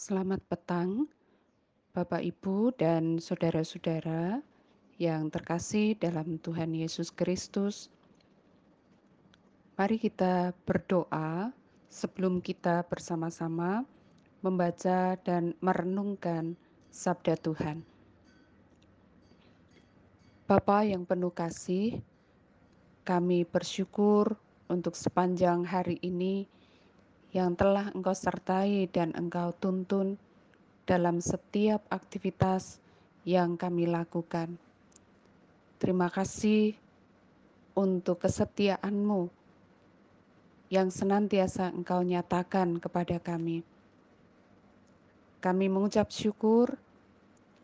Selamat petang, Bapak, Ibu, dan saudara-saudara yang terkasih dalam Tuhan Yesus Kristus. Mari kita berdoa sebelum kita bersama-sama membaca dan merenungkan sabda Tuhan. Bapa yang penuh kasih, kami bersyukur untuk sepanjang hari ini yang telah Engkau sertai dan Engkau tuntun dalam setiap aktivitas yang kami lakukan. Terima kasih untuk kesetiaan-Mu yang senantiasa Engkau nyatakan kepada kami. Kami mengucap syukur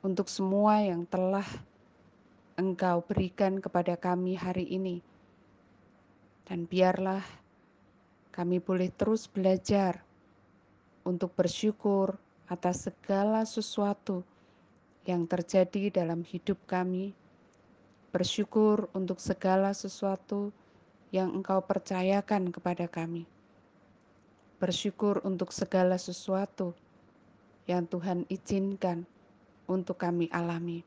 untuk semua yang telah Engkau berikan kepada kami hari ini. Dan biarlah kami boleh terus belajar untuk bersyukur atas segala sesuatu yang terjadi dalam hidup kami, bersyukur untuk segala sesuatu yang Engkau percayakan kepada kami, bersyukur untuk segala sesuatu yang Tuhan izinkan untuk kami alami.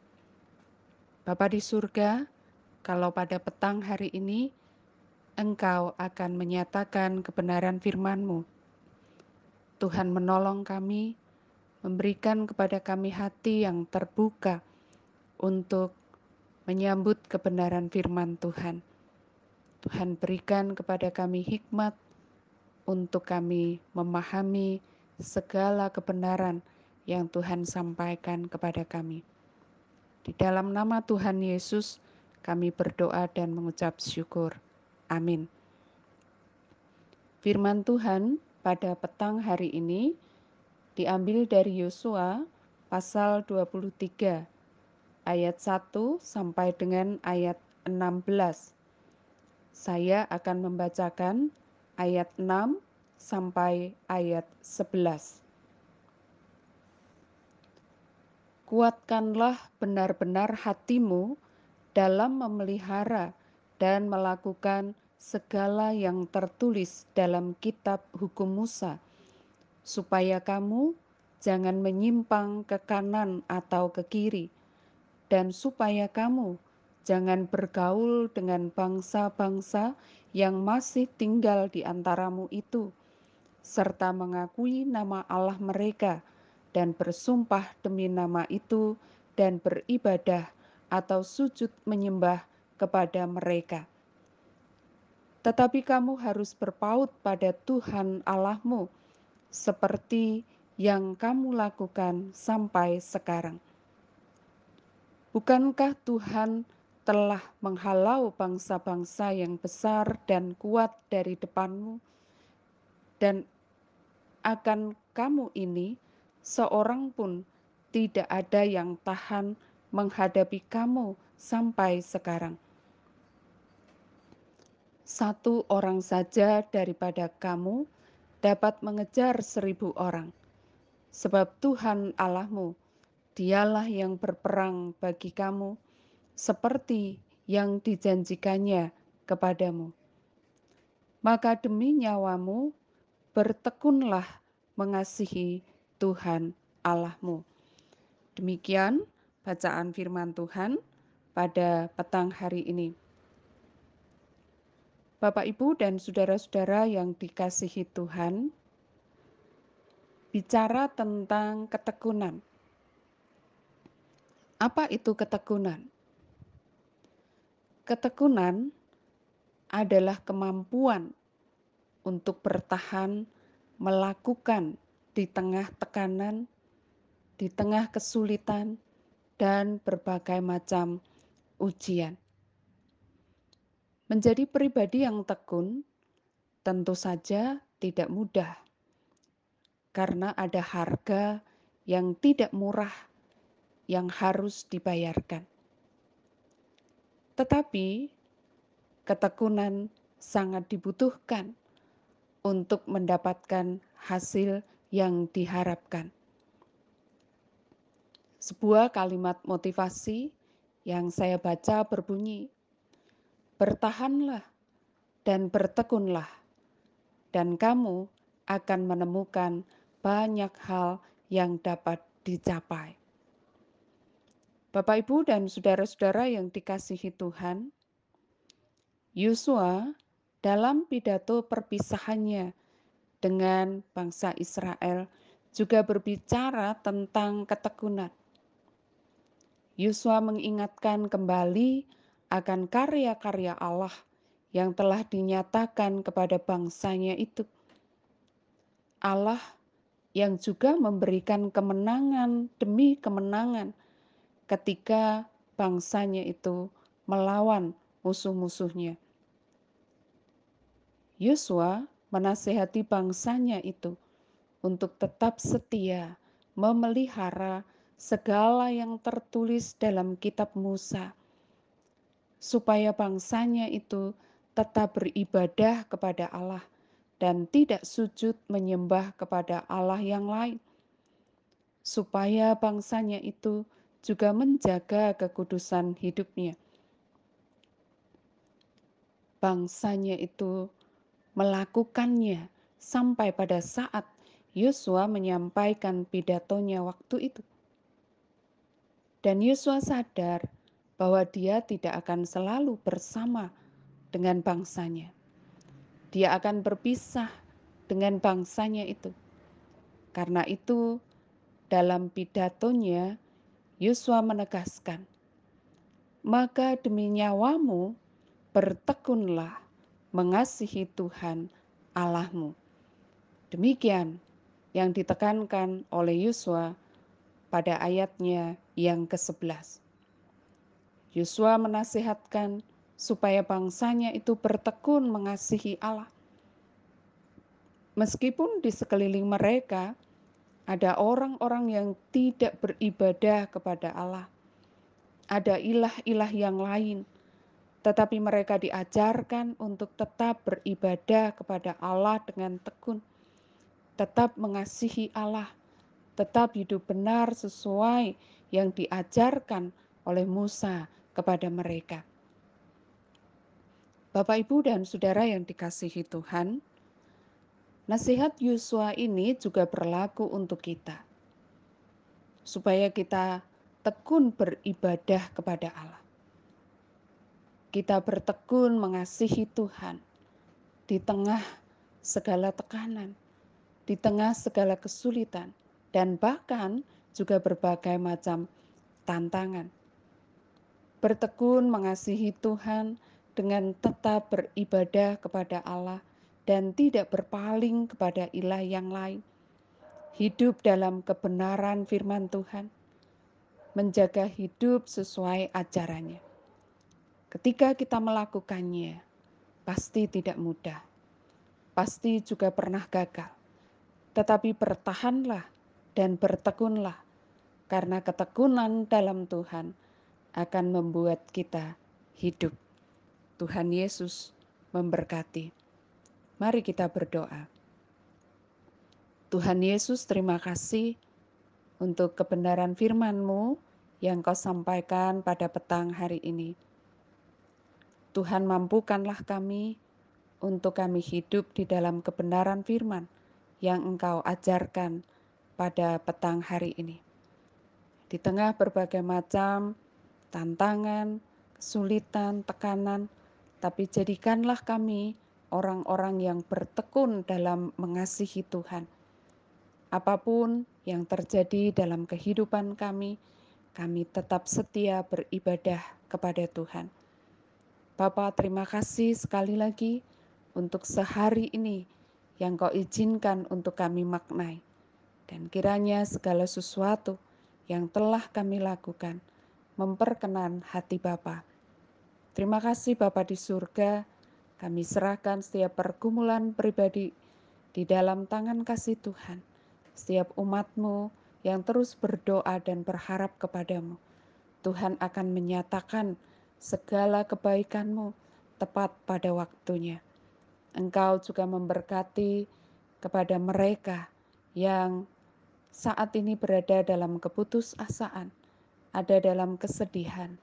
Bapa di surga, kalau pada petang hari ini Engkau akan menyatakan kebenaran firman-Mu. Tuhan menolong kami, memberikan kepada kami hati yang terbuka untuk menyambut kebenaran firman Tuhan. Tuhan berikan kepada kami hikmat untuk kami memahami segala kebenaran yang Tuhan sampaikan kepada kami. Di dalam nama Tuhan Yesus, kami berdoa dan mengucap syukur. Amin. Firman Tuhan pada petang hari ini diambil dari Yosua pasal 23 ayat 1 sampai dengan ayat 16. Saya akan membacakan ayat 6 sampai ayat 11. Kuatkanlah benar-benar hatimu dalam memelihara dan melakukan segala yang tertulis dalam kitab hukum Musa, supaya kamu jangan menyimpang ke kanan atau ke kiri, dan supaya kamu jangan bergaul dengan bangsa-bangsa yang masih tinggal di antaramu itu, serta mengakui nama Allah mereka dan bersumpah demi nama itu dan beribadah atau sujud menyembah kepada mereka. Tetapi kamu harus berpaut pada Tuhan Allahmu seperti yang kamu lakukan sampai sekarang. Bukankah Tuhan telah menghalau bangsa-bangsa yang besar dan kuat dari depanmu, dan akan kamu ini seorang pun tidak ada yang tahan menghadapi kamu sampai sekarang satu orang saja daripada kamu dapat mengejar seribu orang. Sebab Tuhan Allahmu, dialah yang berperang bagi kamu, seperti yang dijanjikannya kepadamu. Maka demi nyawamu, bertekunlah mengasihi Tuhan Allahmu. Demikian bacaan firman Tuhan pada petang hari ini. Bapak, Ibu, dan saudara-saudara yang dikasihi Tuhan, bicara tentang ketekunan. Apa itu ketekunan? Ketekunan adalah kemampuan untuk bertahan melakukan di tengah tekanan, di tengah kesulitan, dan berbagai macam ujian. Menjadi pribadi yang tekun tentu saja tidak mudah, karena ada harga yang tidak murah yang harus dibayarkan. Tetapi ketekunan sangat dibutuhkan untuk mendapatkan hasil yang diharapkan. Sebuah kalimat motivasi yang saya baca berbunyi, bertahanlah dan bertekunlah, dan kamu akan menemukan banyak hal yang dapat dicapai. Bapak, Ibu, dan saudara-saudara yang dikasihi Tuhan, Yosua dalam pidato perpisahannya dengan bangsa Israel juga berbicara tentang ketekunan. Yosua mengingatkan kembali akan karya-karya Allah yang telah dinyatakan kepada bangsanya itu. Allah yang juga memberikan kemenangan demi kemenangan ketika bangsanya itu melawan musuh-musuhnya. Yosua menasehati bangsanya itu untuk tetap setia memelihara segala yang tertulis dalam kitab Musa, supaya bangsanya itu tetap beribadah kepada Allah dan tidak sujud menyembah kepada Allah yang lain, supaya bangsanya itu juga menjaga kekudusan hidupnya. Bangsanya itu melakukannya sampai pada saat Yosua menyampaikan pidatonya waktu itu. Dan Yosua sadar bahwa dia tidak akan selalu bersama dengan bangsanya. Dia akan berpisah dengan bangsanya itu. Karena itu, dalam pidatonya, Yosua menegaskan, "Maka demi nyawamu, bertekunlah mengasihi Tuhan Allahmu." Demikian yang ditekankan oleh Yosua pada ayatnya yang ke-11. Yosua menasihatkan supaya bangsanya itu bertekun mengasihi Allah. Meskipun di sekeliling mereka ada orang-orang yang tidak beribadah kepada Allah. Ada ilah-ilah yang lain, tetapi mereka diajarkan untuk tetap beribadah kepada Allah dengan tekun, tetap mengasihi Allah, tetap hidup benar sesuai yang diajarkan oleh Musa kepada mereka. Bapak, Ibu, dan saudara yang dikasihi Tuhan, Nasihat Yosua ini juga berlaku untuk kita. Supaya kita tekun beribadah kepada Allah. Kita bertekun mengasihi Tuhan di tengah segala tekanan, di tengah segala kesulitan, dan bahkan juga berbagai macam tantangan. Bertekun mengasihi Tuhan dengan tetap beribadah kepada Allah dan tidak berpaling kepada ilah yang lain. Hidup dalam kebenaran firman Tuhan, menjaga hidup sesuai ajarannya. Ketika kita melakukannya, pasti tidak mudah, pasti juga pernah gagal, tetapi bertahanlah dan bertekunlah, karena ketekunan dalam Tuhan akan membuat kita hidup. Tuhan Yesus memberkati. Mari kita berdoa. Tuhan Yesus, terima kasih untuk kebenaran firman-Mu yang Kau sampaikan pada petang hari ini. Tuhan mampukanlah kami untuk kami hidup di dalam kebenaran firman yang Engkau ajarkan pada petang hari ini. Di tengah berbagai macam tantangan, kesulitan, tekanan, tapi jadikanlah kami orang-orang yang bertekun dalam mengasihi Tuhan. Apa pun yang terjadi dalam kehidupan kami, kami tetap setia beribadah kepada Tuhan. Bapa, terima kasih sekali lagi untuk sehari ini yang kau izinkan untuk kami maknai. Dan kiranya segala sesuatu yang telah kami lakukan memperkenan hati Bapa. Terima kasih Bapa di surga, kami serahkan setiap pergumulan pribadi di dalam tangan kasih Tuhan. Setiap umatmu yang terus berdoa dan berharap kepadamu. Tuhan akan menyatakan segala kebaikanmu tepat pada waktunya. Engkau juga memberkati kepada mereka yang saat ini berada dalam keputusasaan, ada dalam kesedihan,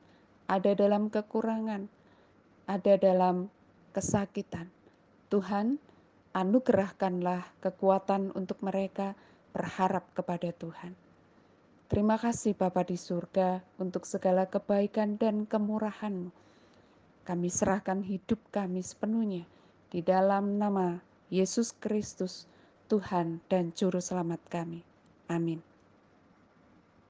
ada dalam kekurangan, ada dalam kesakitan. Tuhan, anugerahkanlah kekuatan untuk mereka berharap kepada Tuhan. Terima kasih Bapa di surga untuk segala kebaikan dan kemurahan-Mu. Kami serahkan hidup kami sepenuhnya di dalam nama Yesus Kristus, Tuhan dan Juru Selamat kami. Amin.